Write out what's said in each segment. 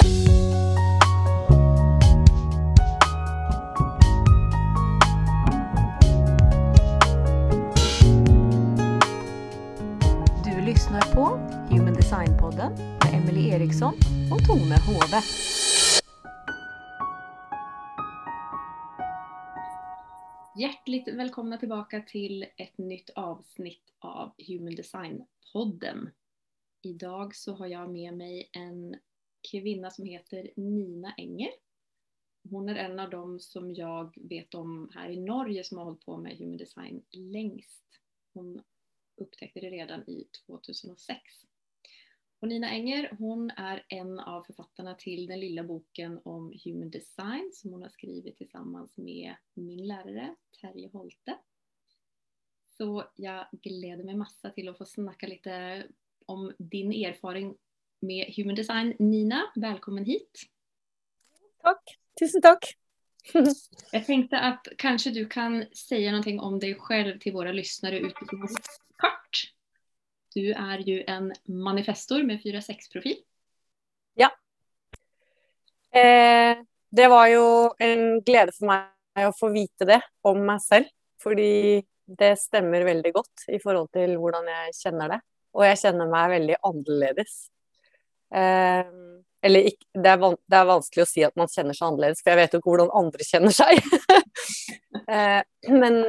Du lyssnar på Human Design-podden med Emily Eriksson och Tone Hove. Hjärtligt välkomna tillbaka till ett nytt avsnitt av Human Design-podden. Idag så har jag med mig en kvinna som heter Nina Enger. Hon är en av dem som jag vet om här i Norge som har hållit på med Human Design längst. Hon upptäckte det redan i 2006. Och Nina Enger hon är en av författarna till den lilla boken om Human Design som hon har skrivit tillsammans med min lärare Terje Holte. Så jag gläder mig massa till att få snacka lite om din erfaring med Human Design. Nina, välkommen hit! Takk. Tusen takk. Jag tänkte att kanske du kan säga någonting om dig själv till våra lyssnare utifrån kort. Du är ju en manifestor med 4-6-profil. Eh, det var jo en glede for meg å få vite det om meg selv. Fordi det stemmer veldig godt i forhold til hvordan jeg kjenner det. Og jeg kjenner meg veldig annerledes. Eh, eller ikke, det, er det er vanskelig å si at man kjenner seg annerledes, for jeg vet jo ikke hvordan andre kjenner seg. eh, men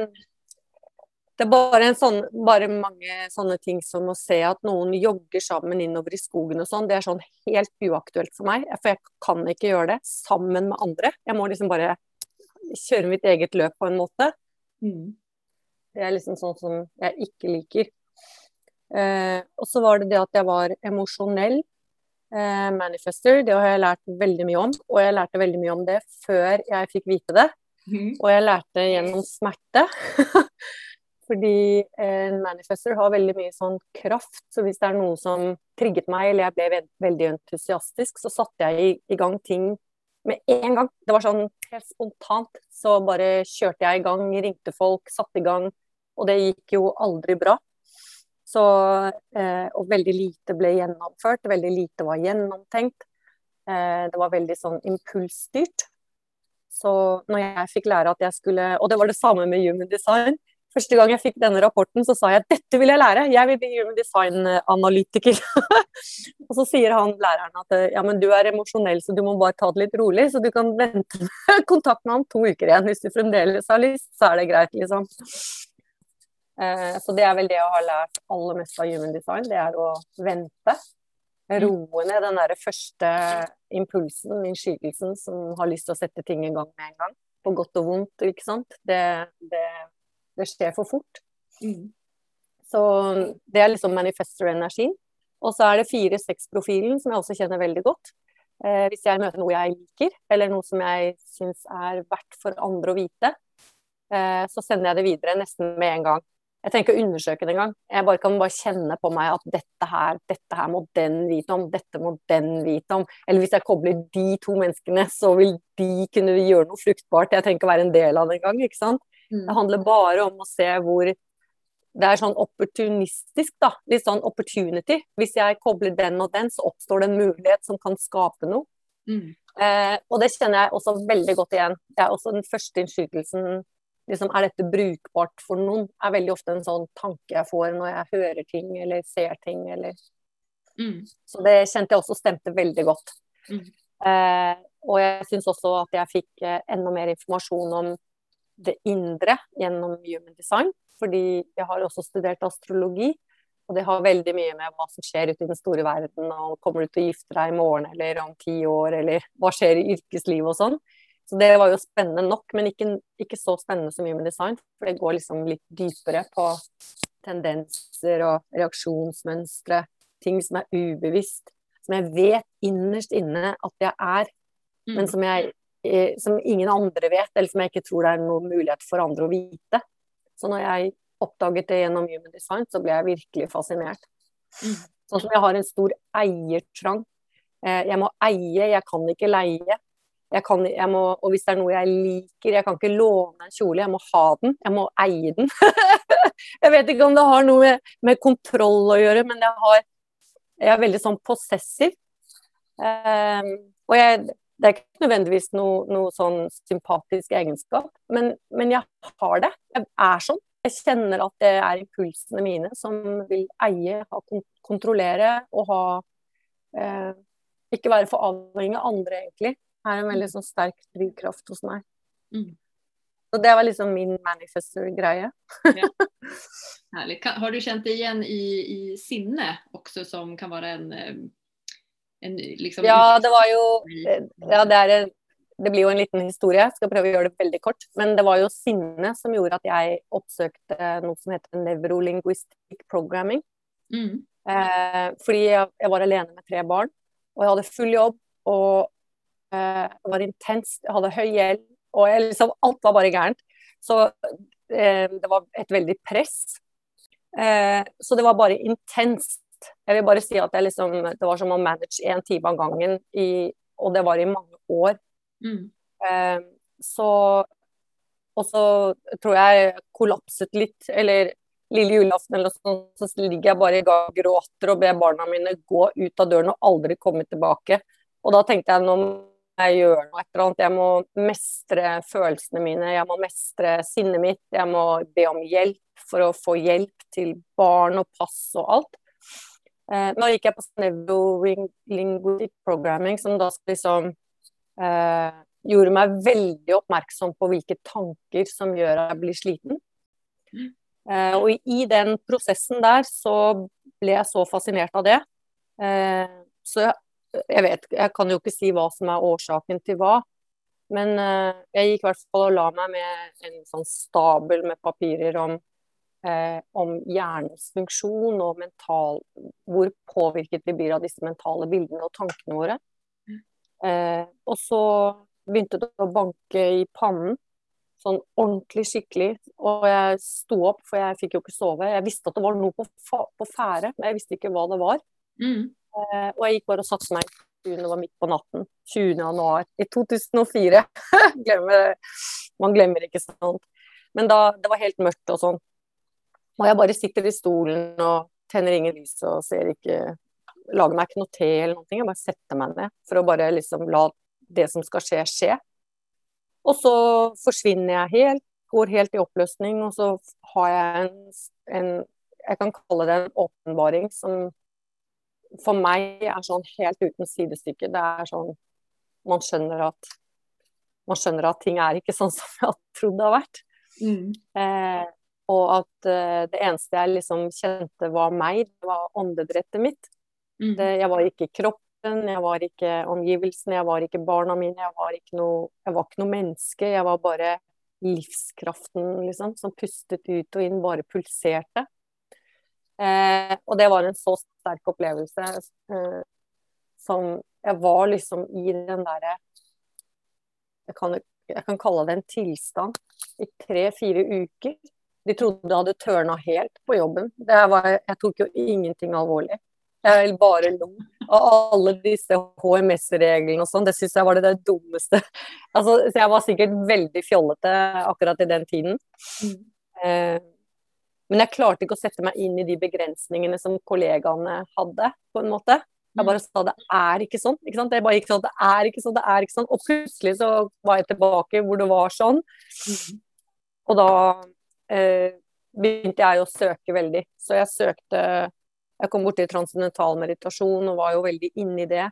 det er bare, en sånn, bare mange sånne ting som å se at noen jogger sammen innover i skogen og sånn, det er sånn helt uaktuelt for meg. For jeg kan ikke gjøre det sammen med andre. Jeg må liksom bare kjøre mitt eget løp på en måte. Mm. Det er liksom sånn som jeg ikke liker. Eh, og så var det det at jeg var emosjonell eh, manifester. Det har jeg lært veldig mye om. Og jeg lærte veldig mye om det før jeg fikk vite det. Mm. Og jeg lærte gjennom smerte. Fordi en manifester har veldig mye sånn kraft. Så hvis det er noe som trigget meg, eller jeg ble ve veldig entusiastisk, så satte jeg i, i gang ting med en gang. Det var sånn helt spontant. Så bare kjørte jeg i gang, ringte folk, satte i gang. Og det gikk jo aldri bra. Så, eh, og veldig lite ble gjennomført. Veldig lite var gjennomtenkt. Eh, det var veldig sånn impulsstyrt. Så når jeg fikk lære at jeg skulle Og det var det samme med human design. Første gang jeg fikk denne rapporten, så sa jeg dette vil jeg lære, jeg vil bli human design-analytiker. og så sier han læreren at ja, men du er emosjonell, så du må bare ta det litt rolig. Så du kan vente kontakt med ham to uker igjen. Hvis du fremdeles har lyst, så er det greit, liksom. Eh, så det er vel det jeg har lært aller mest av human design, det er å vente. Roe ned den der første impulsen, innskytelsen, som har lyst til å sette ting i gang med en gang. På godt og vondt, ikke sant. Det, det det skjer for fort. Mm. Så det er liksom manifestor-energien. Og så er det fire-seks-profilen, som jeg også kjenner veldig godt. Eh, hvis jeg møter noe jeg liker, eller noe som jeg syns er verdt for andre å vite, eh, så sender jeg det videre nesten med en gang. Jeg trenger ikke å undersøke det engang. Jeg bare kan bare kjenne på meg at dette her, dette her må den vite om, dette må den vite om. Eller hvis jeg kobler de to menneskene, så vil de kunne gjøre noe fruktbart. Jeg trenger ikke å være en del av det engang, ikke sant. Mm. Det handler bare om å se hvor det er sånn opportunistisk, da. Litt sånn opportunity. Hvis jeg kobler den og den, så oppstår det en mulighet som kan skape noe. Mm. Eh, og det kjenner jeg også veldig godt igjen. Det er også den første innskytelsen liksom, Er dette brukbart for noen? er veldig ofte en sånn tanke jeg får når jeg hører ting eller ser ting eller Mm. Så det kjente jeg også stemte veldig godt. Mm. Eh, og jeg syns også at jeg fikk eh, enda mer informasjon om det indre gjennom human design. Fordi jeg har også studert astrologi, og det har veldig mye med hva som skjer ute i den store verden. og Kommer du til å gifte deg i morgen eller om ti år, eller hva skjer i yrkeslivet og sånn. Så det var jo spennende nok, men ikke, ikke så spennende så mye med design. For det går liksom litt dypere på tendenser og reaksjonsmønstre. Ting som er ubevisst. Som jeg vet innerst inne at jeg er, Mm. men som, jeg, eh, som ingen andre vet, eller som jeg ikke tror det er noen mulighet for andre å vite. Så når jeg oppdaget det gjennom human design, så ble jeg virkelig fascinert. Mm. Sånn som jeg har en stor eiertrang. Eh, Jeg må eie, jeg kan ikke leie. Jeg kan, jeg må, og hvis det er noe jeg liker, jeg kan ikke låne en kjole, jeg må ha den. Jeg må eie den. jeg vet ikke om det har noe med, med kontroll å gjøre, men jeg, har, jeg er veldig sånn possessiv. Um, og jeg, det er ikke nødvendigvis noe, noe sånn sympatisk egenskap, men, men, jeg har det. Jeg er sånn. Jeg kjenner at det er impulsene mine som vil eie, ha, kontrollere og ha eh, Ikke være for avhengig av andre, egentlig. Er en veldig sånn sterk drivkraft hos meg. Mm. Så det var liksom min manifester-greie. ja. Herlig. Har du kjent det igjen i, i sinne også, som kan være en, eh, en liksom, Ja, det var jo ja, det, er, det, blir jo en liten historie. Jeg skal prøve å gjøre det veldig kort. Men det var jo sinne som gjorde at jeg oppsøkte noe som heter nevrolinguistic programming. Mm. Eh, fordi jeg, jeg, var alene med tre barn, og jeg hadde full jobb. Og eh, det var intenst. Jeg hadde høy gjeld og jeg, liksom, alt var bare gærent. Så eh, det var et veldig press. Eh, så det var bare intenst. Jeg vil bare si at liksom, det var som å manage én time av gangen, i, og det var i mange år. Mm. Eh, så Og så tror jeg kollapset litt, eller lille julaften eller noe sånt, så ligger jeg bare i og gråter og ber barna mine gå ut av døren og aldri komme tilbake. Og da tenkte jeg nå jeg gjør noe et eller annet. Jeg må mestre følelsene mine, jeg må mestre sinnet mitt. Jeg må be om hjelp for å få hjelp til barn og pass og alt. Eh, nå gikk jeg på Linguistic Programming, som da liksom eh, gjorde meg veldig oppmerksom på hvilke tanker som gjør at jeg blir sliten. Eh, og i den prosessen der så ble jeg så fascinert av det. Eh, så jeg jeg vet Jeg kan jo ikke si hva som er årsaken til hva. Men uh, jeg gikk i hvert fall og la meg med en sånn stabel med papirer om, uh, om hjernens funksjon og mental Hvor påvirket vi blir av disse mentale bildene og tankene våre. Uh, og så begynte det å banke i pannen. Sånn ordentlig skikkelig. Og jeg sto opp, for jeg fikk jo ikke sove. Jeg visste at det var noe på, på ferde, men jeg visste ikke hva det var. Mm. Eh, og jeg gikk bare og satte meg det var midt på natten. 20. januar i 2004. glemmer, man glemmer ikke sånt. Men da det var helt mørkt og sånn. Og jeg bare sitter i stolen og tenner ingen lys og ser ikke Lager meg ikke noe te eller noe. Jeg bare setter meg ned for å bare liksom la det som skal skje, skje. Og så forsvinner jeg helt, går helt i oppløsning, og så har jeg en, en Jeg kan kalle det en åpenbaring som for meg er sånn helt uten sidestykke. Det er sånn man skjønner at man skjønner at ting er ikke sånn som jeg hadde trodd det har vært. Mm. Eh, og at eh, det eneste jeg liksom kjente var meg, det var åndedrettet mitt. Mm. Det, jeg var ikke kroppen, jeg var ikke omgivelsene, jeg var ikke barna mine, jeg var ikke noe, jeg var ikke noe menneske. Jeg var bare livskraften, liksom, som pustet ut og inn, bare pulserte. Eh, og det var en så sterk opplevelse eh, som Jeg var liksom i den derre jeg, jeg, kan kalle det en tilstand i tre-fire uker. De trodde jeg hadde tørna helt på jobben. Var, jeg tok jo ingenting alvorlig. Jeg bare lo av alle disse HMS-reglene og sånn. Det syns jeg var det, det dummeste. Altså, så jeg var sikkert veldig fjollete akkurat i den tiden. Mm. Eh, men jeg klarte ikke å sette meg inn i de begrensningene som kollegaene hadde, på en måte. Jeg bare sa det er ikke sånn. ikke sant? Jeg bare gikk sånn det er ikke sånn, det er ikke sånn. Og plutselig så var jeg tilbake hvor det var sånn. Mm. Og da eh, begynte jeg å søke veldig. Så jeg søkte Jeg kom borti transcendental meditasjon og var jo veldig inni det.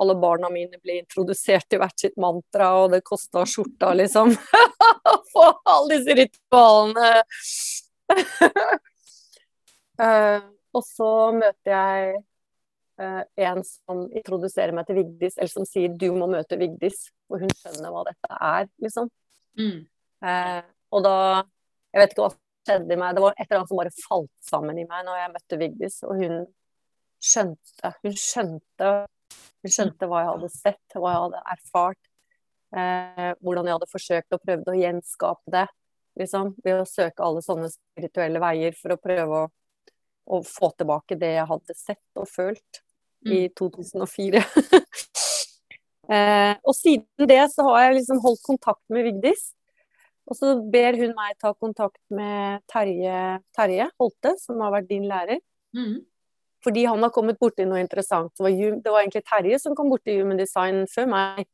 Alle barna mine ble introdusert til hvert sitt mantra, og det kosta skjorta, liksom. Å få alle disse ritualene uh, og så møter jeg uh, en som introduserer meg til Vigdis, eller som sier 'du må møte Vigdis', for hun skjønner hva dette er, liksom. Mm. Uh, og da Jeg vet ikke hva som skjedde i meg, det var et eller annet som bare falt sammen i meg når jeg møtte Vigdis, og hun skjønte Hun skjønte, hun skjønte hva jeg hadde sett, hva jeg hadde erfart. hvordan jeg hadde forsøkt og prøvd å gjenskape det liksom. Ved å søke alle sånne spirituelle veier for å prøve å, å få tilbake det jeg hadde sett og følt mm. i 2004. eh, og siden det så har jeg liksom holdt kontakt med Vigdis. Og så ber hun meg ta kontakt med Terje, Terje Holte, som har vært din lærer. Mm. Fordi han har kommet borti noe interessant. Det var, det var egentlig Terje som kom borti Human Design før meg.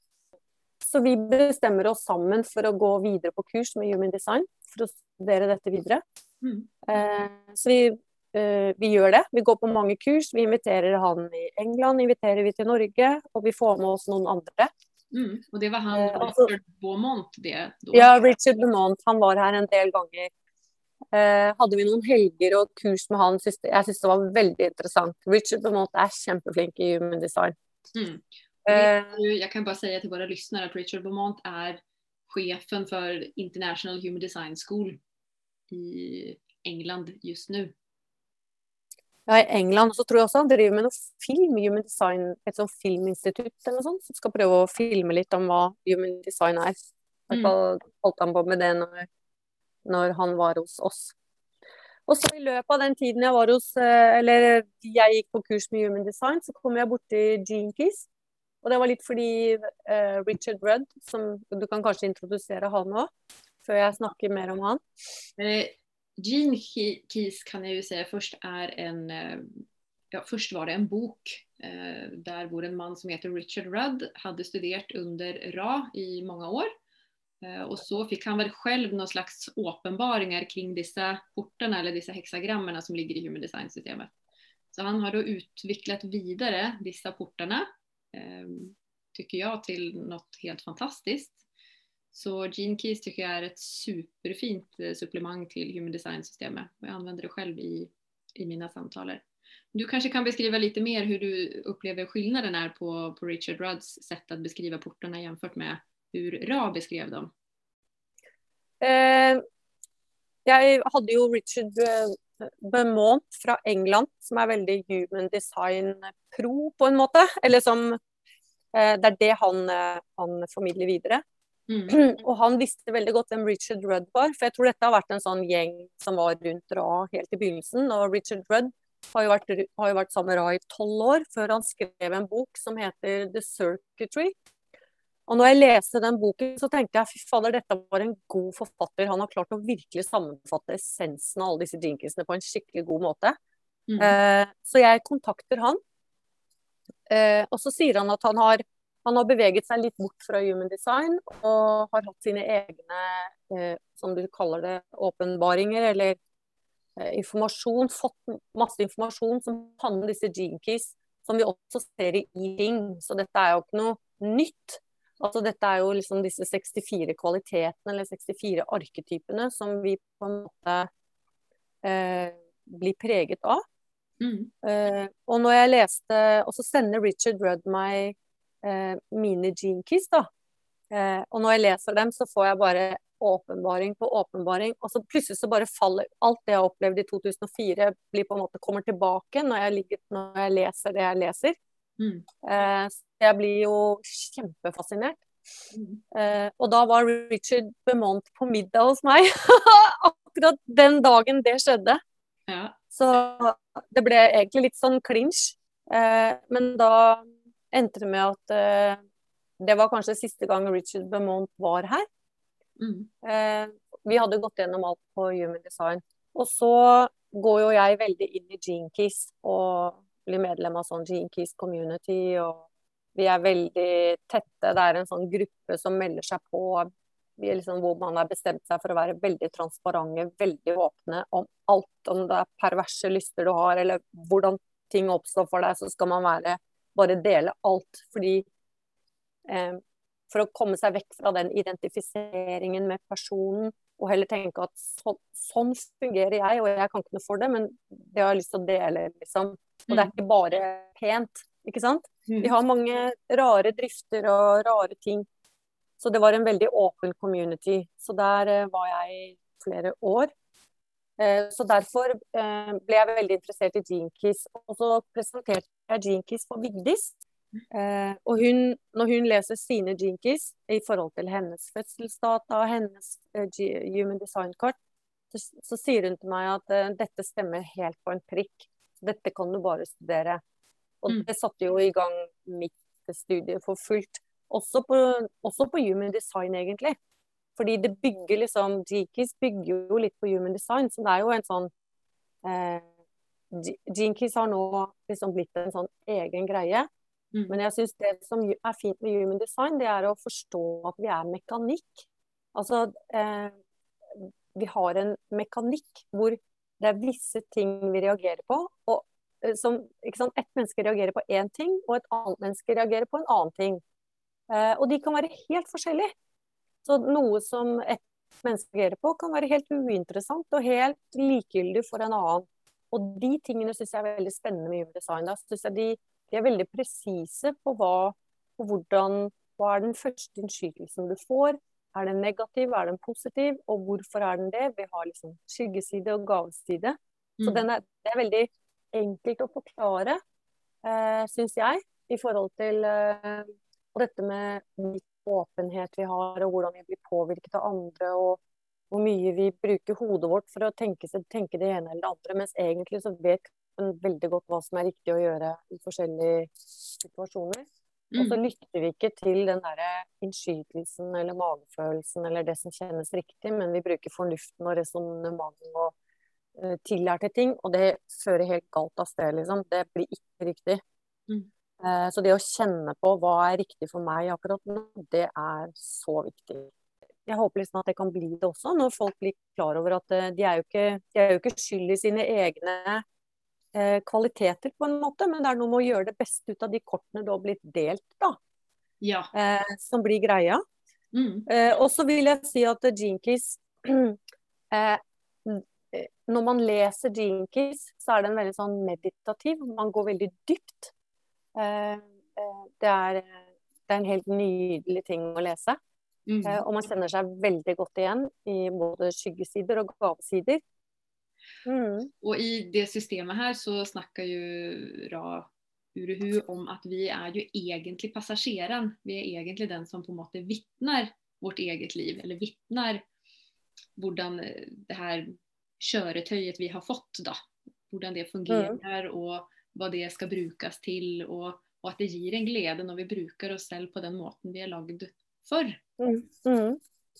Så vi bestemmer oss sammen for å gå videre på kurs med Human Design. For å studere dette videre. Mm. Eh, så vi, eh, vi, gjør det. Vi går på mange kurs. Vi inviterer han i England, inviterer vi til Norge. Og vi får med oss noen andre. Mm. Og det var han eh, altså, Richard Beaumont det? Da. Ja, Richard Beaumont. Han var her en del ganger. Eh, hadde vi noen helger og kurs med han. Jeg syns det var veldig interessant. Richard Beaumont er kjempeflink i human design. Mm. Eh, jeg kan bare säga til våre lyssnare at Richard Beaumont er chefen for International Human Design School i England just nå. Ja, I England så tror jeg også han driver med noe film, Human Design, et sånt filminstitutt eller noe sånt, som skal prøve å filme litt om hva Human Design er. I hvert fall holdt han på med det når når han var hos oss. Og så i løpet av den tiden jeg var hos, eh, eller jeg gikk på kurs med Human Design, så kom jeg borti Gene Keys. Og det var litt fordi uh, Richard Rudd, som du kan kanskje introdusere han òg, før jeg snakker mer om han. Uh, Gene Keys kan jeg jo si først er en uh, ja, Først var det en bok der hvor en mann som heter Richard Rudd hadde studert under Ra i mange år. Eh, og så fikk han vel selv noen slags åpenbaringer kring disse portene eller disse heksagrammene som ligger i human design-systemet. Så han har da utviklet videre disse portene, eh, tycker jeg, til noe helt fantastiskt. Så Gene Keys tycker jeg er et superfint eh, supplement til human design-systemet. Jag jeg anvender det selv i, i mine samtaler. Du kanskje kan beskrive litt mer hvordan du opplever skillnaden er på, på Richard Rudds sätt å beskrive portene jämfört med hur Ra beskrev dem? Eh, jeg hadde jo Richard eh, Beaumont fra England, som er veldig human design-pro, på en måte. Eller som eh, Det er det han, eh, han formidler videre. Mm. Og han visste veldig godt hvem Richard Rudd var, for jeg tror dette har vært en sånn gjeng som var rundt Ra helt i begynnelsen. Og Richard Rudd har jo vært, har jo vært sammen med Ra i tolv år, før han skrev en bok som heter The Circuitry. Og når jeg leste den boken, så tenkte jeg fy fader, dette var en god forfatter. Han har klart å virkelig sammenfatte essensen av alle disse jinkiesene på en skikkelig god måte. Mm. Eh, så jeg kontakter han. Eh, og så sier han at han har, han har, beveget seg litt bort fra human design og har hatt sine egne, eh, som du kaller det, åpenbaringer eller eh, informasjon. Fått masse informasjon som handler om disse jinkies, som vi også ser i Ring. Så dette er jo ikke noe nytt. Altså dette er jo liksom disse 64 kvalitetene eller 64 arketypene som vi på en måte eh, blir preget av. Mm. Eh, og når jeg leste Og så sender Richard Rudd meg eh, mine gene keys, da. Eh, og når jeg leser dem, så får jeg bare åpenbaring på åpenbaring. Og så plutselig så bare faller alt det jeg opplevde i 2004, blir på en måte kommer tilbake når jeg, når jeg leser det jeg leser. Mm. Eh, jeg blir jo kjempefascinert. Mm. Eh, og da var Richard Bemont på middag hos meg. Akkurat den dagen det skjedde. Ja. Så det ble egentlig litt sånn clinch. Eh, men da endte det med at det var kanskje siste gang Richard Bemont var her. Mm. Vi hadde gått gjennom alt på Human Design. Og så går jo jeg veldig inn i Keys og blir medlem av sånn Gene Keys community. og vi er veldig tette. Det er en sånn gruppe som melder seg på. Liksom, hvor man har bestemt seg for å være veldig transparente, veldig åpne om alt. Om det er perverse lyster du har, eller hvordan ting oppstår for deg, så skal man være, bare dele alt. Fordi eh, For å komme seg vekk fra den identifiseringen med personen, og heller tenke at så, sånn fungerer jeg, og jeg kan ikke noe for det, men det har jeg lyst til å dele, liksom. Og det er mm. ikke bare pent. Ikke sant? Vi mm. har mange rare drifter og rare ting. Så det var en veldig åpen community. Så der eh, var jeg i flere år. Eh, så derfor eh, ble jeg veldig interessert i Jinkies. Og så presenterte jeg Jinkies for Vigdis. Og hun, når hun leser sine Jinkies i forhold til hennes fødselsdata og hennes human design-kart, så, så, sier hun til meg at dette stemmer helt på en prikk. Dette kan du bare studere. Og mm. det satte jo i gang mitt studie for fullt. Også på, også på human design, egentlig. Fordi det bygger liksom GKIS bygger jo litt på human design, så det er jo en sånn eh, Gene Keys har nå liksom blitt en sånn egen greie. Mm. Men jeg syns det som er fint med human design, det er å forstå at vi er mekanikk. Altså eh, Vi har en mekanikk hvor det er visse ting vi reagerer på. og eh, som, sant? Et menneske reagerer på én ting, og et annet menneske reagerer på en annen ting. Eh, og de kan være helt forskjellige. Så noe som et menneske reagerer på, kan være helt uinteressant og helt likegyldig for en annen. Og de tingene syns jeg er veldig spennende med human design. Da synes jeg de, de er veldig presise på hva på hvordan Hva er den første innskytelsen du får? Er den negativ, er den positiv, og hvorfor er den det? Vi har liksom skyggeside og gaveside. Så Mm. den er, det er veldig enkelt å forklare, eh, syns jeg, i forhold til eh, dette med hvilken åpenhet vi har, og hvordan vi blir påvirket av andre, og hvor mye vi bruker hodet vårt for å tenke, tenke det ene eller det andre, mens egentlig så vet kroppen veldig godt hva som er riktig å gjøre i forskjellige situasjoner. Og så Mm. lytter vi ikke til den derre innskytelsen eller magefølelsen eller det som kjennes riktig, men vi bruker fornuften og resonnementet og uh, tillærte ting, og det fører helt galt av sted, liksom. Det blir ikke riktig. Mm. Uh, så det å kjenne på hva er riktig for meg akkurat nå, det er så viktig. Jeg håper liksom at det kan bli det også, når folk blir klar over at uh, de er ikke, de er jo ikke skyld i sine egne kvaliteter, på en måte, men det er noe med å gjøre det beste ut av de kortene du har blitt delt, da, Ja. eh, som blir greia. Mm. Eh, og så vil jeg si at Jinkies eh, Når man leser Jinkies, så er den veldig sånn meditativ. Man går veldig dypt. Eh, eh, det, er, det er en helt nydelig ting å lese. Mm. Eh, og man kjenner seg veldig godt igjen i både skyggesider og gavesider. Mm. Och i det systemet här så snackar ju Ra Uruhu om at vi er jo egentlig passageraren. Vi er egentlig den som på en måte vittnar vårt eget liv, eller vittnar hvordan det her kjøretøyet vi har fått, då, Hvordan det fungerer, og hva det skal brukes til. Og, og at det gir en glede når vi bruker oss selv på den måten vi er lagd for. Mm. Mm.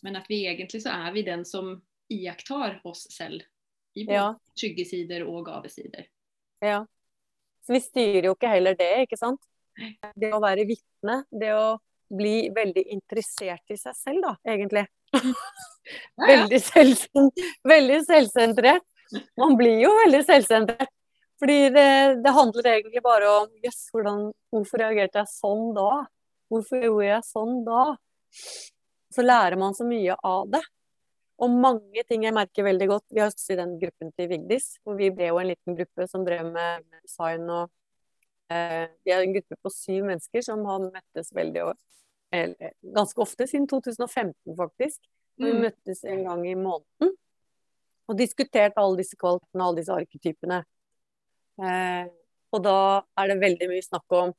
Men at vi egentlig så er vi den som iakttar oss selv i både Ja. skyggesider og gavesider. Ja. Så vi styrer jo ikke heller det, ikke sant? Det å være vitne, det å bli veldig interessert i seg selv, da, egentlig. Veldig, selvsen- veldig selvsentrert. Man blir jo veldig selvsentrert. Fordi det, det handler egentlig bare om Jøss, yes, hvorfor reagerte jeg sånn da? Hvorfor gjorde jeg sånn da? Så lærer man så mye av det. Og mange ting jeg merker veldig godt. Vi har også i den gruppen til Vigdis, hvor vi ble jo en liten gruppe som drev med design og eh, Vi er en gruppe på syv mennesker som har møttes veldig eller, ganske ofte, siden 2015 faktisk. Mm. vi møttes en gang i måneden og diskuterte alle disse kvalitetene, alle disse arketypene. Eh, og da er det veldig mye snakk om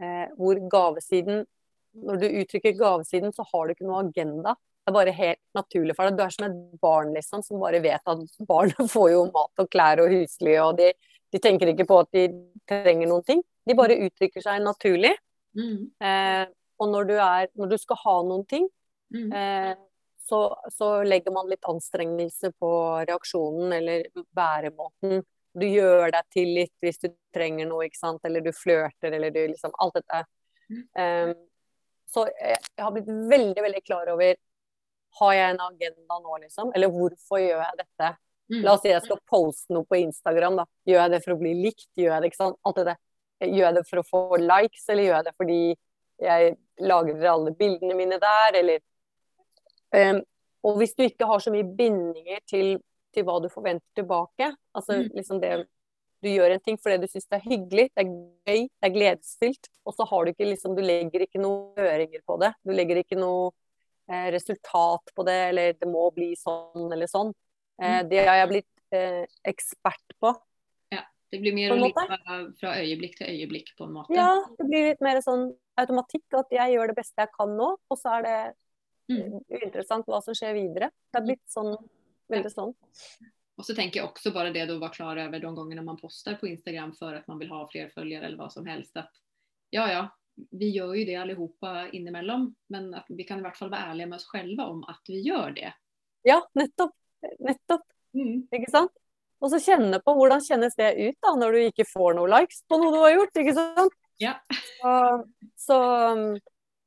eh, hvor gavesiden Når du uttrykker gavesiden, så har du ikke noe agenda. Det er bare helt naturlig for deg. Du er som et barn liksom, som bare vet at barn får jo mat og klær og husly, og de, de tenker ikke på at de trenger noen ting. De bare uttrykker seg naturlig. Mm. Eh, og når du, er, når du skal ha noen ting, Mm. eh, så, så legger man litt anstrengelse på reaksjonen eller væremåten. Du gjør deg til litt hvis du trenger noe, ikke sant, eller du flørter, eller du liksom Alt dette. Mm. Eh, så jeg har blitt veldig, veldig klar over Har jeg en agenda nå, liksom? Eller hvorfor gjør jeg dette? Mm. La oss si jeg skal poste noe på Instagram, da. Gjør jeg det for å bli likt? Gjør jeg det, ikke sant? Alt det der. Gjør jeg det for å få likes, eller gjør jeg det fordi jeg lagrer alle bildene mine der, eller um, Og hvis du ikke har så mye bindinger til, til hva du forventer tilbake, altså Mm. liksom det Du gjør en ting fordi du syns det er hyggelig, det er gøy, det er gledesfylt, og så har du ikke liksom Du legger ikke noen høringer på det. Du legger ikke noe resultat på det, eller det må bli sånn eller sånn. Eh, det har jeg blitt eh, ekspert på. Ja, Det blir mer litt fra øyeblikk til øyeblikk, på en måte. Ja, det blir litt mer sånn automatikk at jeg gjør det beste jeg kan nå, og så er det Mm. uinteressant hva som skjer videre. Det er blitt sånn, veldig sånn. Og så tenker jeg også bare det du var klar over de gangene man poster på Instagram for at man vil ha flere følgere eller hva som helst. At ja, ja, vi gör ju det allihopa innimellom, men att vi kan i hvert fall være ærlige med oss själva om at vi gjør det. Ja, nettopp. Nettopp. Mm. Ikke sant? Og så kjenne på hvordan kjennes det ut da, når du ikke får noen likes på noe du har gjort. ikke sant? Ja. Og, så,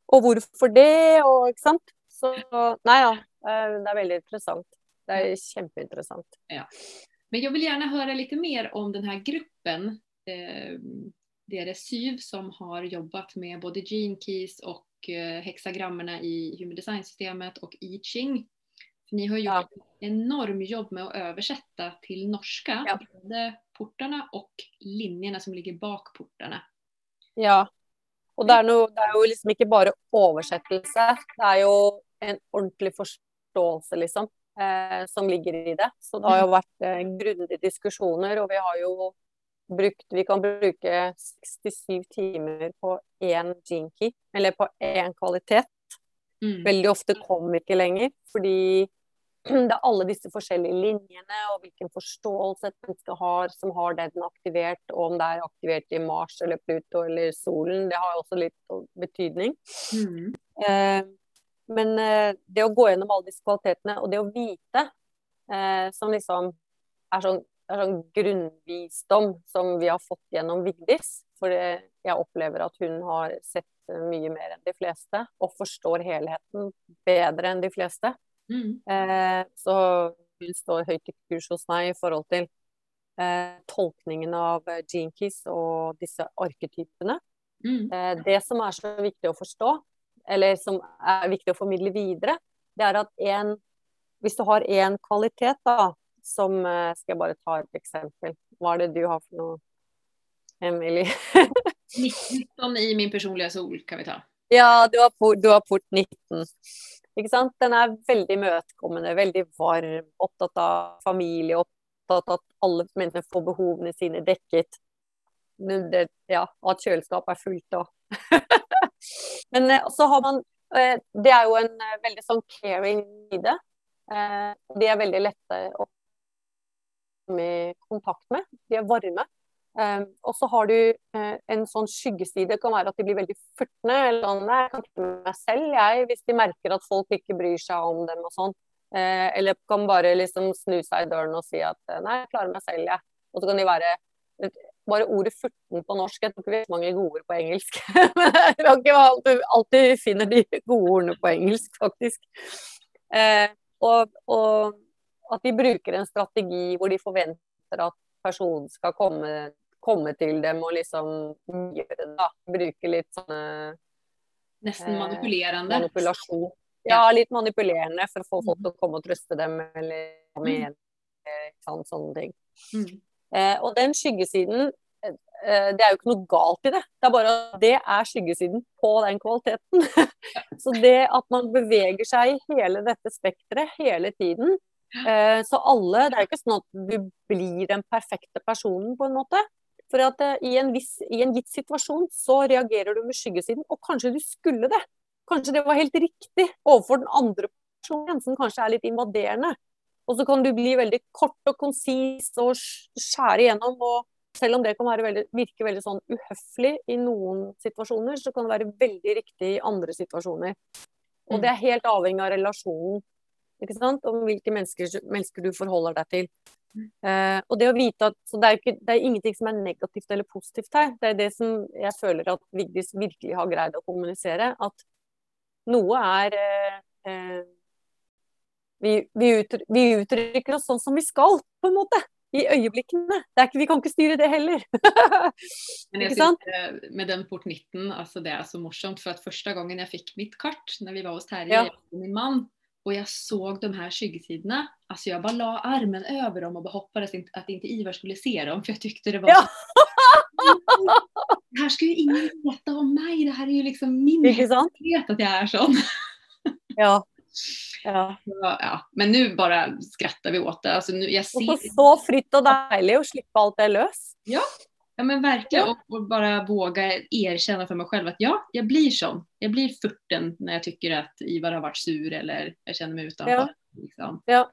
og hvorfor det, og ikke sant. Så nei ja, eh, det er veldig interessant. Det er kjempeinteressant. Ja. Men jeg vil gjerne høre litt mer om denne gruppen. Eh, det är det SYV som har jobbat med både Gene Keys och eh, hexagrammerna i Human Design-systemet och I Ching. För ni har gjort Ja. ett enorm jobb med att översätta till norska Ja. både portarna och linjerna som ligger bak portarna. Ja. Og det er, noe, det är jo liksom ikke bare oversettelse, det er jo en ordentlig forståelse, liksom, eh, som ligger i det. Så det har jo vært eh, grundige diskusjoner, og vi har jo brukt Vi kan bruke 67 timer på én jinky, eller på én kvalitet. Mm. Veldig ofte kommer vi ikke lenger, fordi det er alle disse forskjellige linjene og hvilken forståelse et menneske har som har den aktivert, og om det er aktivert i Mars eller Pluto eller solen, det har også litt betydning. Mm. Eh, men eh, det å gå gjennom alle disse kvalitetene, og det å vite, eh, som liksom er sånn, er sånn grunnvisdom som vi har fått gjennom Vigdis, for jeg opplever at hun har sett eh, mye mer enn de fleste, og forstår helheten bedre enn de fleste. Mm. Eh, så hun står høyt i kurs hos meg i forhold til eh, tolkningen av Jinkies og disse arketypene. Mm. Eh, det som er så viktig å forstå, eller som er viktig å formidle videre, det er at en Hvis du har én kvalitet, da, som eh, Skal jeg bare ta et eksempel. Hva er det du har for noe, Emily? 19 i min personlige sol kan vi ta. Ja, du har, port, du har port 19. Ikke sant? Den er veldig imøtekommende, veldig varm, opptatt av familie, opptatt av at alle mennesker får behovene sine dekket. Det, ja, og at kjøleskapet er fullt og Men eh, så har man eh, Det er jo en veldig sånn caring side. De er veldig lette å komme i kontakt med. De er varme. Um, og så har du eh, en sånn skyggeside. Det kan være at de blir veldig furtne. Eller sånn, «Nei, jeg kan med meg selv, jeg, hvis de merker at folk ikke bryr seg om dem og sånn. Eh, eller kan bare liksom snu seg i døren og si at nei, jeg klarer meg selv, jeg. Og så kan de være bare ordet 'furten' på norsk. Jeg tror ikke vi har mange gode ord på engelsk. Men det er ikke alltid, finner de gode ordene på engelsk, faktisk. Eh, og, og at de bruker en strategi hvor de forventer at personen skal komme, komme til dem og liksom gjøre det. da. Bruke litt sånne Nästan Eh, manipulasjon. Ja, litt manipulerende for å få folk til å komme og trøste dem eller komme igjen. Sånn, sånne ting. Mm. Eh, og den skyggesiden, eh, det er jo ikke noe galt i det. Det er bare at det er skyggesiden på den kvaliteten. så det at man beveger seg i hele dette spekteret hele tiden, eh, så alle Det er jo ikke sånn at du blir den perfekte personen, på en måte. For at eh, i, en viss, i en gitt situasjon så reagerer du med skyggesiden, og kanskje du skulle det. Kanskje det var helt riktig overfor den andre personen, som kanskje er litt invaderende. Og så kan du bli veldig kort og konsis og skjære igjennom. Og selv om det kan være veldig, virke veldig sånn uhøflig i noen situasjoner, så kan det være veldig riktig i andre situasjoner. Og det er helt avhengig av relasjonen, ikke sant? om hvilke mennesker, mennesker du forholder deg til. Uh, og det å vite at så det, er ikke, det er ingenting som er negativt eller positivt her. Det er det som jeg føler at Vigdis virkelig har greid å kommunisere. At noe er uh, uh, vi, vi, uttrykker, vi uttrykker oss sånn som vi skal, på en måte. I øyeblikkene. Det ikke, vi kan ikke styre det heller. Men jeg synes, med den port 19, altså det er så morsomt For at første gangen jeg fikk mitt kart når vi var hos Terje, Ja. min man, och jag såg de här skyggesidorna, alltså jag bara la armen över dem och bara hoppades att inte Ivar skulle se dem för jag tyckte det var Ja. Det här ska ju ingen veta om mig, det här är ju liksom min hemlighet att jag är sån. Ja. ja. Ja. Men nu bara skrattar vi åt det. Alltså nu, jag Og Och så, så fritt og deilig å slippe alt det løs. ja men verkligen, Ja. och, och bara våga erkänna för mig själv att ja, jag blir sån. Jag blir furten när jag tycker att Ivar har varit sur eller jag känner mig utanför. Ja. Liksom. Ja.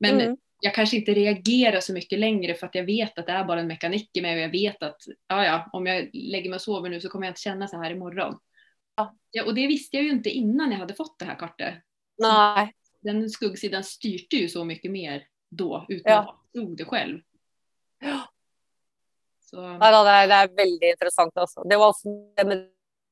Men Mm. jag kanske inte reagerar så mycket längre för att jag vet att det är bara en mekanik i mig och jag vet att ja, ja, om jag lägger mig och sover nu så kommer jag inte känna så här imorgon. Ja. Ja, och det visste jag ju inte innan jag hade fått det här kartet. Nej. Den skuggsidan styrte ju så mycket mer då utan Ja. att jag förstod det själv. Så, Nei, da, det, er, det er veldig interessant. Altså. Det var også det med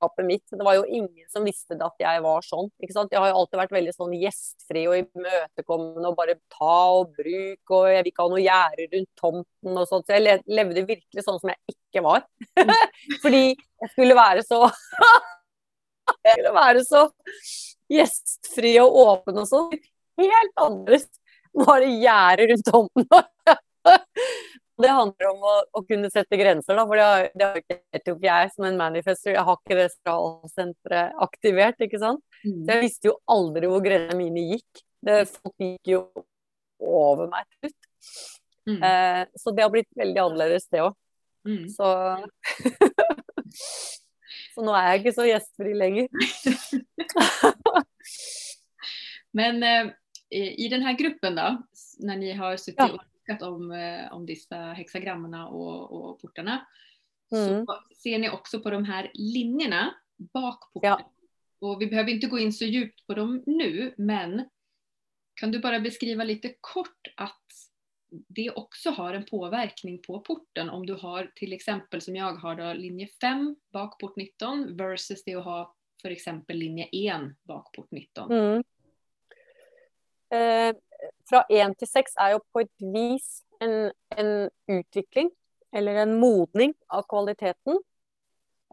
skapet mitt. Det var jo ingen som visste det at jeg var sånn. ikke sant? Jeg har jo alltid vært veldig sånn gjestfri og imøtekommende og bare ta og bruk. Og jeg vil ikke ha noe gjerde rundt tomten og sånt. Så jeg levde virkelig sånn som jeg ikke var. Fordi jeg skulle være så Jeg skulle være så gjestfri og åpen og sånn. Helt annerledes. Bare gjerde rundt tomten. Det handler om å, å kunne sette grenser, da. For det har, det har ikke, jeg som en manifester. Jeg har ikke det stralsenteret aktivert, ikke sant. mm, Så jeg visste jo aldri hvor grensene mine gikk. Det, folk gikk jo over meg til slutt. mm, Eh, så det har blitt veldig annerledes, det òg. mm. Så Så nå er jeg ikke så gjestfri lenger. Men eh, i denne gruppen da, når dere ni har sittet Ja. Och om, eh, om dessa hexagrammerna och, och portarna, Mm. så ser ni också på de här linjerna bak porten. Ja. Och vi behöver inte gå in så djupt på dem nu, men kan du bara beskriva lite kort att det också har en påverkning på porten om du har till exempel som jag har då linje 5 bak port 19 versus det att ha för exempel linje 1 bak port 19. Mm. Eh, fra én til seks er jo på et vis en, en utvikling, eller en modning av kvaliteten.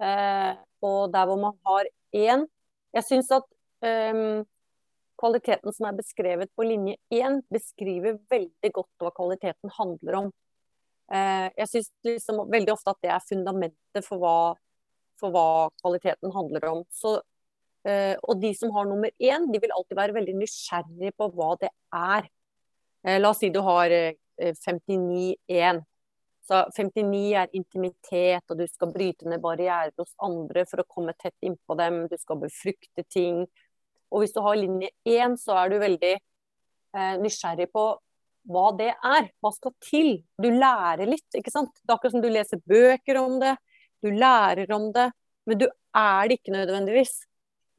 Eh, og der hvor man har én Jeg syns at eh, kvaliteten som er beskrevet på linje én, beskriver veldig godt hva kvaliteten handler om. Eh, jeg syns liksom veldig ofte at det er fundamentet for hva, for hva kvaliteten handler om. Så og de som har nummer én, de vil alltid være veldig nysgjerrige på hva det er. Eh, la oss si du har eh, 59-1. Så 59 er intimitet, og du skal bryte ned barrierer hos andre for å komme tett innpå dem. Du skal befrukte ting. Og hvis du har linje 1, så er du veldig eh, nysgjerrig på hva det er. Hva skal til? Du lærer litt, ikke sant. Det er akkurat som du leser bøker om det. Du lærer om det, men du er det ikke nødvendigvis.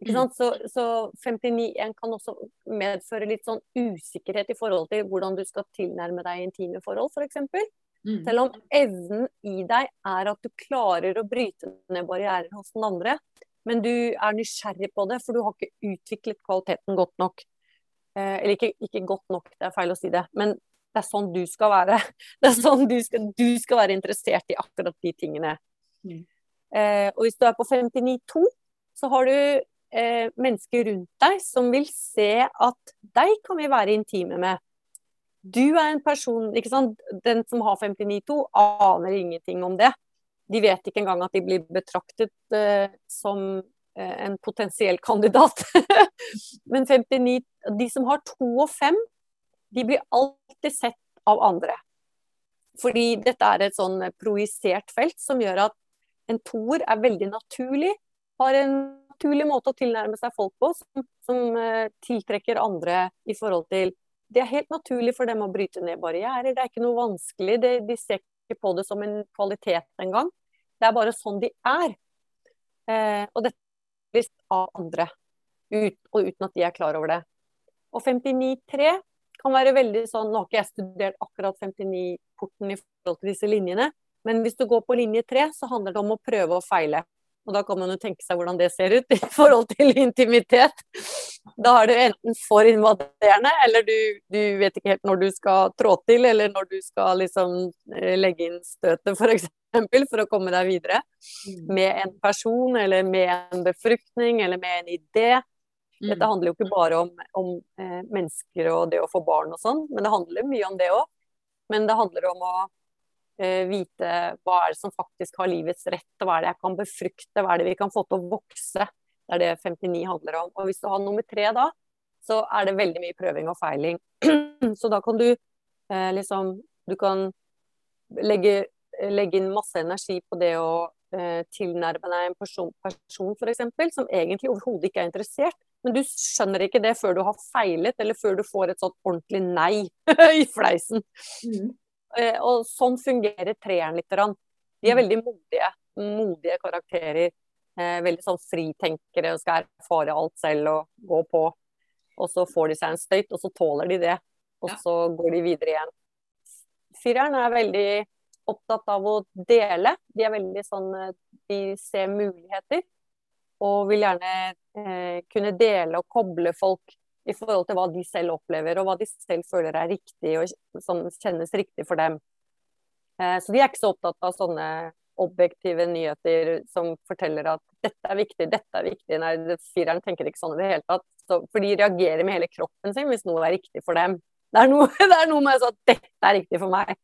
Sant? Så, så 59-1 kan også medføre litt sånn usikkerhet i forhold til hvordan du skal tilnærme deg intime forhold, f.eks. Mm. Selv om evnen i deg er at du klarer å bryte ned barrierer hos den andre, men du er nysgjerrig på det, for du har ikke utviklet kvaliteten godt nok. Eh, eller ikke, ikke godt nok, det er feil å si det, men det er sånn du skal være. Det er sånn du skal, du skal være interessert i akkurat de tingene. Mm. Eh, og hvis du er på 59-2, så har du eh, mennesker rundt deg som vil se at deg kan vi være intime med. Du er en person, ikke sant. Den som har 59-2, aner ingenting om det. De vet ikke engang at de blir betraktet eh, som eh, en potensiell kandidat. Men 59, de som har 2 og 5, de blir alltid sett av andre. Fordi dette er et sånn projisert felt som gjør at en toer er veldig naturlig. Har en naturlig måte å tilnærme seg folk på som, som eh, tiltrekker andre i forhold til Det er helt naturlig for dem å bryte ned barrierer. Det er ikke noe vanskelig. Det, de ser ikke på det som en kvalitet engang. Det er bare sånn de er. Eh, og dette blir av andre, ut, og uten at de er klar over det. Og 59-3 kan være veldig sånn Nå har ikke jeg studert akkurat 59-porten i forhold til disse linjene, men hvis du går på linje 3, så handler det om å prøve og feile. Og da kan man jo tenke seg hvordan det ser ut i forhold til intimitet. Da er du enten for invaderende, eller du, du vet ikke helt når du skal trå til, eller når du skal liksom eh, legge inn støtet, f.eks. For, for å komme deg videre. Med en person, eller med en befruktning, eller med en idé. Mm. Dette handler jo ikke bare om, om eh, mennesker og det å få barn og sånn, men det handler mye om det òg. Men det handler om å vite hva er det som faktisk har livets rett, og hva er det jeg kan befrukte, hva er det vi kan få til å vokse. Det er det 59 handler om. Og hvis du har nummer tre da, så er det veldig mye prøving og feiling. så da kan du eh, liksom Du kan legge, legge inn masse energi på det å eh, tilnærme deg en person, person f.eks., som egentlig overhodet ikke er interessert. Men du skjønner ikke det før du har feilet, eller før du får et sånt ordentlig nei i fleisen. Mm. Eh, og sånn fungerer treeren litt. De er Mm. veldig modige, modige karakterer. Eh, veldig sånn fritenkere og skal erfare alt selv og gå på. Og så får de seg en støyt, og så tåler de det. Og så går de videre igjen. Fireren er veldig opptatt av å dele. De er veldig sånn eh, De ser muligheter. Og vil gjerne eh, kunne dele og koble folk i forhold til hva de selv opplever, og hva de selv føler er riktig og sånn, kjennes riktig for dem. Eh, så de er ikke så opptatt av sånne objektive nyheter som forteller at dette er viktig, dette er viktig. Nei, fireren tenker ikke sånn i det hele tatt. Så, for de reagerer med hele kroppen sin hvis noe er riktig for dem. Det er noe, det er noe med at dette er riktig for meg.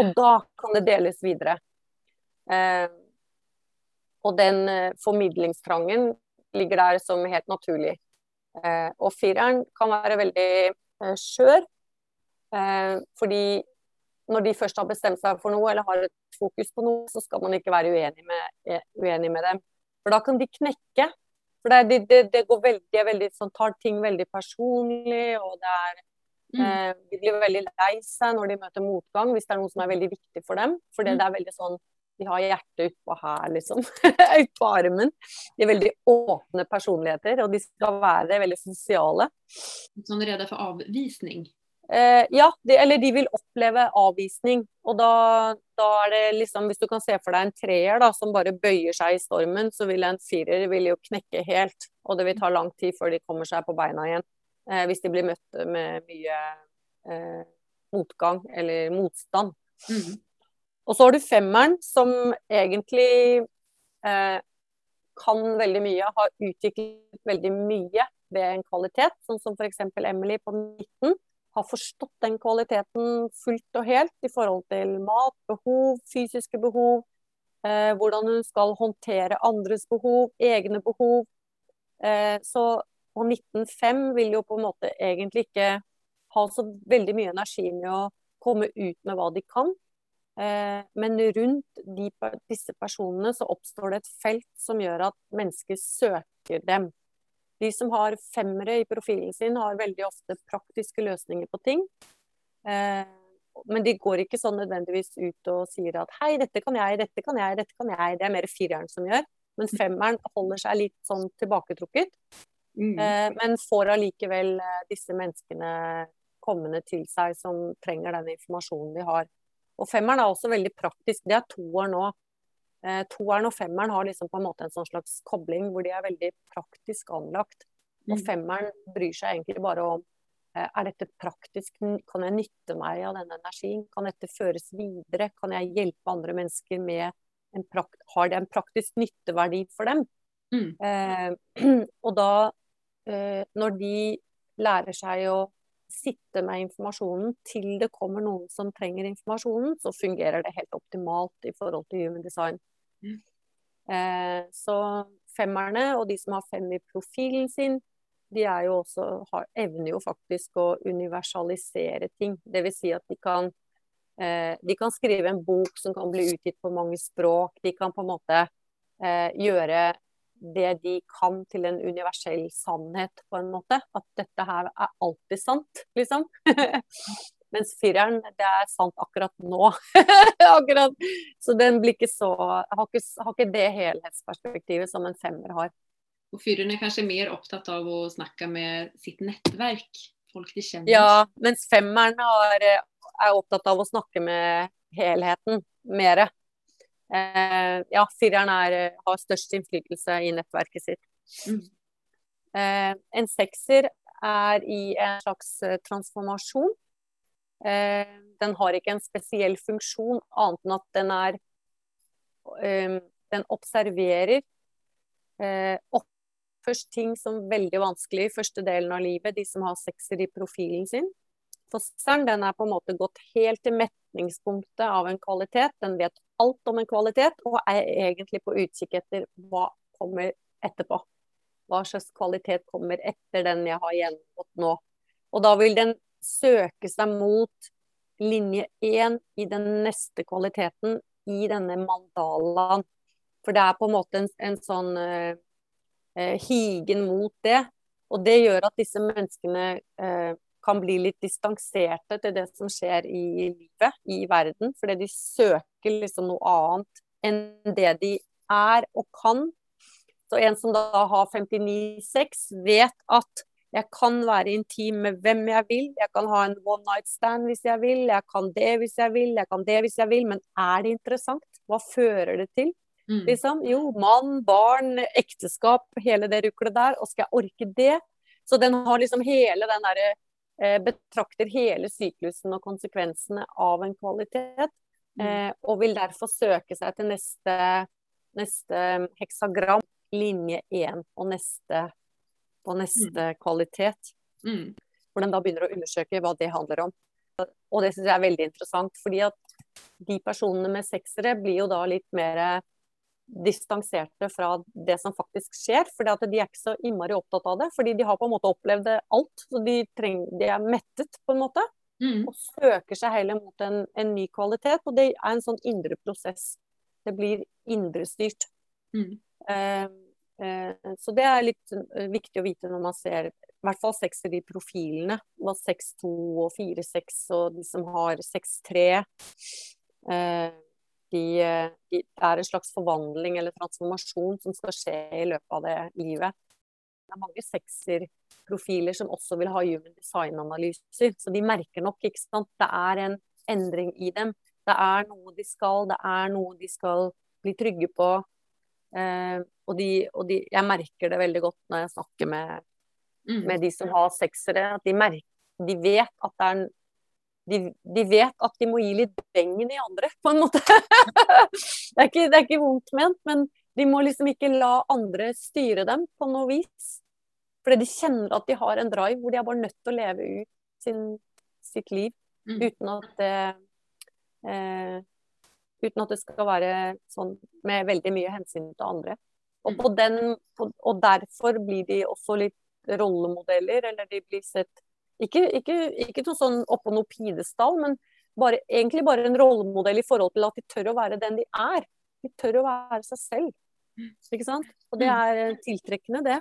Og da kan det deles videre. Eh, og den eh, formidlingstrangen ligger der som helt naturlig. Eh, og fireren kan være veldig eh, skjør. Eh, fordi når de først har bestemt seg for noe eller har et fokus på noe, så skal man ikke være uenig med, uenig med dem. For da kan de knekke. For det, det, det går veldig, veldig, sånn, tar ting veldig personlig, og det er Mm. Eh, de blir veldig lei seg når de møter motgang, hvis det er noe som er veldig viktig for dem. For mm. det er veldig sånn De har hjertet utpå her, liksom. utpå armen. De er veldig åpne personligheter, og de skal være veldig sosiale. Sånn rede for avvisning? Eh, ja, de, eller de vil oppleve avvisning. Og da, da, er det liksom Hvis du kan se for deg en treer da, som bare bøyer seg i stormen, så vil en firer vil jo knekke helt. Og det vil ta lang tid før de kommer seg på beina igjen eh, hvis de blir møtt med mye eh, motgang eller motstand. Mm. Og så har du femmeren, som egentlig eh, kan veldig mye, har utviklet veldig mye ved en kvalitet, sånn som f.eks. Emily på 19 har forstått den kvaliteten fullt og helt i forhold til mat, behov, fysiske behov, eh, hvordan hun skal håndtere andres behov, egne behov. Eh, så og 19.5 vil jo på en måte egentlig ikke ha så veldig mye energi med å komme ut med hva de kan. Eh, men rundt de, disse personene så oppstår det et felt som gjør at mennesker søker dem. De som har femmere i profilen sin, har veldig ofte praktiske løsninger på ting. Eh, men de går ikke sånn nødvendigvis ut og sier at hei, dette kan jeg, dette kan jeg, dette kan jeg. Det er mer fireren som gjør. Men femmeren holder seg litt sånn tilbaketrukket. Mm. Eh, men får allikevel disse menneskene kommende til seg som trenger den informasjonen de har. Og femmeren er også veldig praktisk. Det er toeren nå. Eh, toeren og femmeren har liksom på en måte en sånn slags kobling hvor de er veldig praktisk anlagt. Og mm. femmeren bryr seg egentlig bare om er dette praktisk, kan jeg nytte meg av denne energien? Kan dette føres videre? Kan jeg hjelpe andre mennesker med en prakt, Har det en praktisk nytteverdi for dem? Mm. Eh, og da Eh, når de lærer seg å sitte med informasjonen til det kommer noen som trenger informasjonen, så fungerer det helt optimalt i forhold til human design. Mm. Eh, så femmerne og de som har fem i profilen sin, de er jo også, har, evner jo faktisk å universalisere ting. Dvs. Si at de kan, eh, de kan skrive en bok som kan bli utgitt på mange språk. De kan på en måte eh, gjøre det de kan til en universell sannhet, på en måte. At dette her er alltid sant, liksom. Mens fireren, det er sant akkurat nå. akkurat. Så den blir ikke så har ikke, har ikke, det helhetsperspektivet som en femmer har. Og fyreren er kanskje mer opptatt av å snakke med sitt nettverk, folk de kjenner? Ja, mens femmeren har, er opptatt av å snakke med helheten mer. Eh, ja, fireren er, eh, har størst innflytelse i nettverket sitt. Mm. Eh, en sekser er i en slags transformasjon. Den har ikke en spesiell funksjon annet enn at den er Den observerer først ting som veldig vanskelig i første delen av livet, de som har sekser i profilen sin. Fosteren den er på en måte gått helt til metningspunktet av en kvalitet. Den vet alt om en kvalitet, og er egentlig på utkikk etter hva kommer etterpå. Hva slags kvalitet kommer etter den jeg har gjennomgått nå. Og da vil den søke seg mot linje én i den neste kvaliteten i denne mandalaen. For det er på en måte en, en sånn uh, uh, higen mot det. Og det gjør at disse menneskene uh, kan bli litt distanserte til det som skjer i livet, i verden. Fordi de søker liksom noe annet enn det de er og kan. Så en som da har 59,6, vet at Jeg kan være intim med hvem jeg vil. Jeg kan ha en one night stand hvis jeg vil. Jeg kan det hvis jeg vil. Jeg kan det hvis jeg vil. Men er det interessant? Hva fører det til? Mm. Liksom? Jo, mann, barn, ekteskap, hele det ruklet der. Og skal jeg orke det? Så den har liksom hele den derre Betrakter hele syklusen og konsekvensene av en kvalitet. Mm. Eh, og vil derfor søke seg til neste, neste heksagram, linje 1, og neste og neste kvalitet. Mm. Hvor den da begynner å undersøke hva det handler om. Og det syns jeg er veldig interessant, fordi at de personene med seksere blir jo da litt mer distanserte fra det som faktisk skjer. at de er ikke så innmari opptatt av det. Fordi de har på en måte opplevd alt. Så de, trenger, de er mettet, på en måte. Mm. Og søker seg heller mot en, en ny kvalitet. Og det er en sånn indre prosess. Det blir indrestyrt. Mm. Eh, eh, så det er litt eh, viktig å vite når man ser i hvert fall sekser i profilene. 6-2 og 4-6 og de som har 6-3. Eh, de, de, det er en slags forvandling eller transformasjon som skal skje i løpet av det livet. Det er mange sekserprofiler som også vil ha human design-analyser. Så de merker nok, ikke sant. Det er en endring i dem. Det er noe de skal, det er noe de skal bli trygge på. Eh, og, de, og de, jeg merker det veldig godt når jeg snakker med, Mm. med de som har seksere. At de, merker, de vet at det er de, de, vet at de må gi litt bengen i andre, på en måte. det, er ikke, det er ikke vondt ment, men de må liksom ikke la andre styre dem på noe vis. Fordi de kjenner at de har en drive hvor de er bare nødt til å leve ut sin, sitt liv Mm. uten at det eh, Uten at det skal være sånn med veldig mye hensyn til andre. Og, på den, på, og derfor blir de også litt rollemodeller, eller de blir sett Ikke, ikke, ikke noe sånn oppå noe pidestall, men bare, egentlig bare en rollemodell i forhold til at de tør å være den de er. De tør å være seg selv. Ikke sant? Og det er eh, tiltrekkende, det.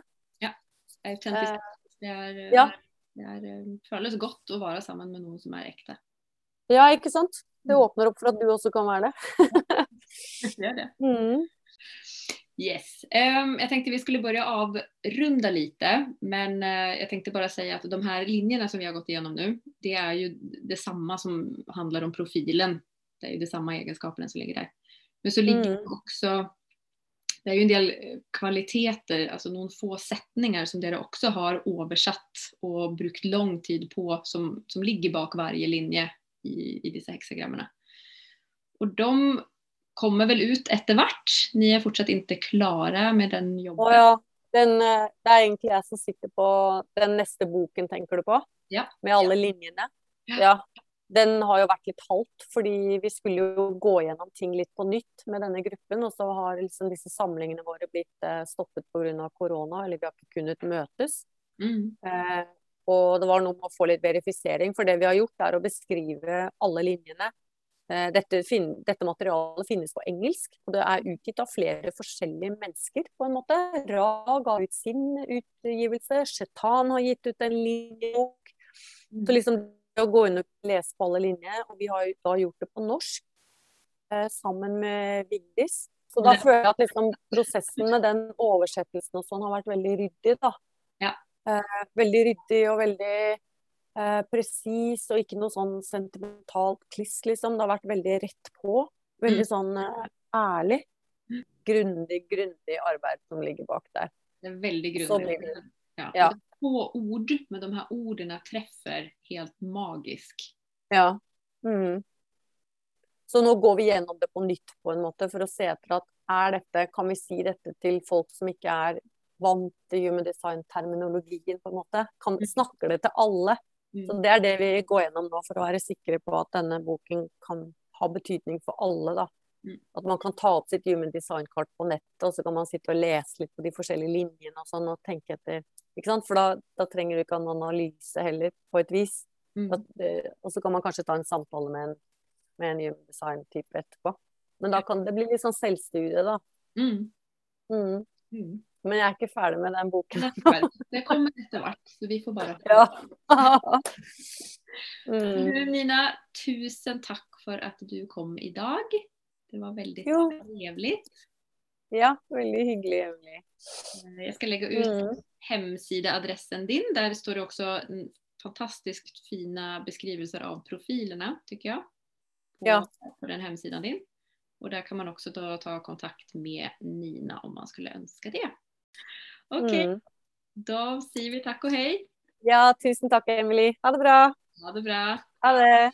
Autentisk. Det, er, eh, ja. det er, det føles godt å være sammen med noen som er ekte. Ja, ikke sant? Det åpner opp for at du også kan være det. Det er det. Mm. Yes. Um, jag tänkte vi skulle börja avrunda lite, men uh, jag tänkte bara säga att de här linjerna som vi har gått igenom nu, det är ju detsamma som handlar om profilen. Det är ju detsamma egenskaperna som ligger där. Men så ligger Mm. också, det är ju en del eh, kvaliteter, alltså någon få sättningar som dere också har översatt och brukt lång tid på som, som ligger bak varje linje i, i disse hexagrammerna. Och de kommer vel ut etter hvert. Ni er fortsatt ikke klare med den jobben. Å ja. Den, eh, det er egentlig jeg som sitter på den neste boken, tenker du på? Ja. Med alle linjene. Ja. Ja. Den har jo vært litt halvt, fordi vi skulle jo gå gjennom ting litt på nytt med denne gruppen. Og så har liksom disse samlingene våre blitt eh, stoppet pga. korona, eller vi har ikke kunnet møtes. Mm. Eh, og det var noe med å få litt verifisering, for det vi har gjort er å beskrive alle linjene. Eh, dette, fin dette materialet finnes på engelsk, og det er utgitt av flere forskjellige mennesker. på en måte. Ra ga ut sin utgivelse, Shetan har gitt ut en linjebok. Mm. Så liksom det å gå inn og lese på alle linjer, og vi har da gjort det på norsk eh, sammen med Vigdis. Så da føler jeg at liksom prosessen med den oversettelsen og sånn har vært veldig ryddig, da. Ja. Eh, veldig ryddig og veldig eh, presis, og ikke noe sånn sentimentalt kliss, liksom. Det har vært veldig rett på. Veldig sånn eh, ærlig. Mm. Grundig, grundig arbeid som ligger bak der. Det er veldig grundig. Så, det. Ja. Ja. Få ord, men de her ordene treffer helt magisk. Ja. Mm. Så nå går vi gjennom det på nytt på en måte for å se etter at er dette, kan vi si dette til folk som ikke er vant til human design-terminologien, på en måte? Kan, snakker det til alle? Mm. Så Det er det vi går gjennom nå for å være sikre på at denne boken kan ha betydning for alle. da. Mm. At man kan ta opp sitt human design-kart på nettet, og så kan man sitte og lese litt på de forskjellige linjene og sånn, og tenke etter. Ikke sant? For da, da trenger du ikke en analyse heller, på et vis. Mm. Eh, og så kan man kanskje ta en samtale med en, med en human design-type etterpå. Men da kan det bli litt sånn selvstudie, da. Mm. Mm. Men jeg er ikke ferdig med den boken. Det kommer etter hvert, så vi får bare Ja. mm. Nina, tusen takk for at du kom i dag. Det var veldig trivelig. ja, veldig hyggelig, Jævlig. Jeg skal legge ut Mm. hemsidaadressen din. Der står det også fantastisk fina beskrivelser av profilene, tycker jeg. På, Ja. på den hemsidan din. Og der kan man også då ta kontakt med Nina om man skulle ønske det. Okej, Mm. Da sier vi takk og hei. Ja, tusen takk, Emily. Ha det bra. Ha det bra. Ha det.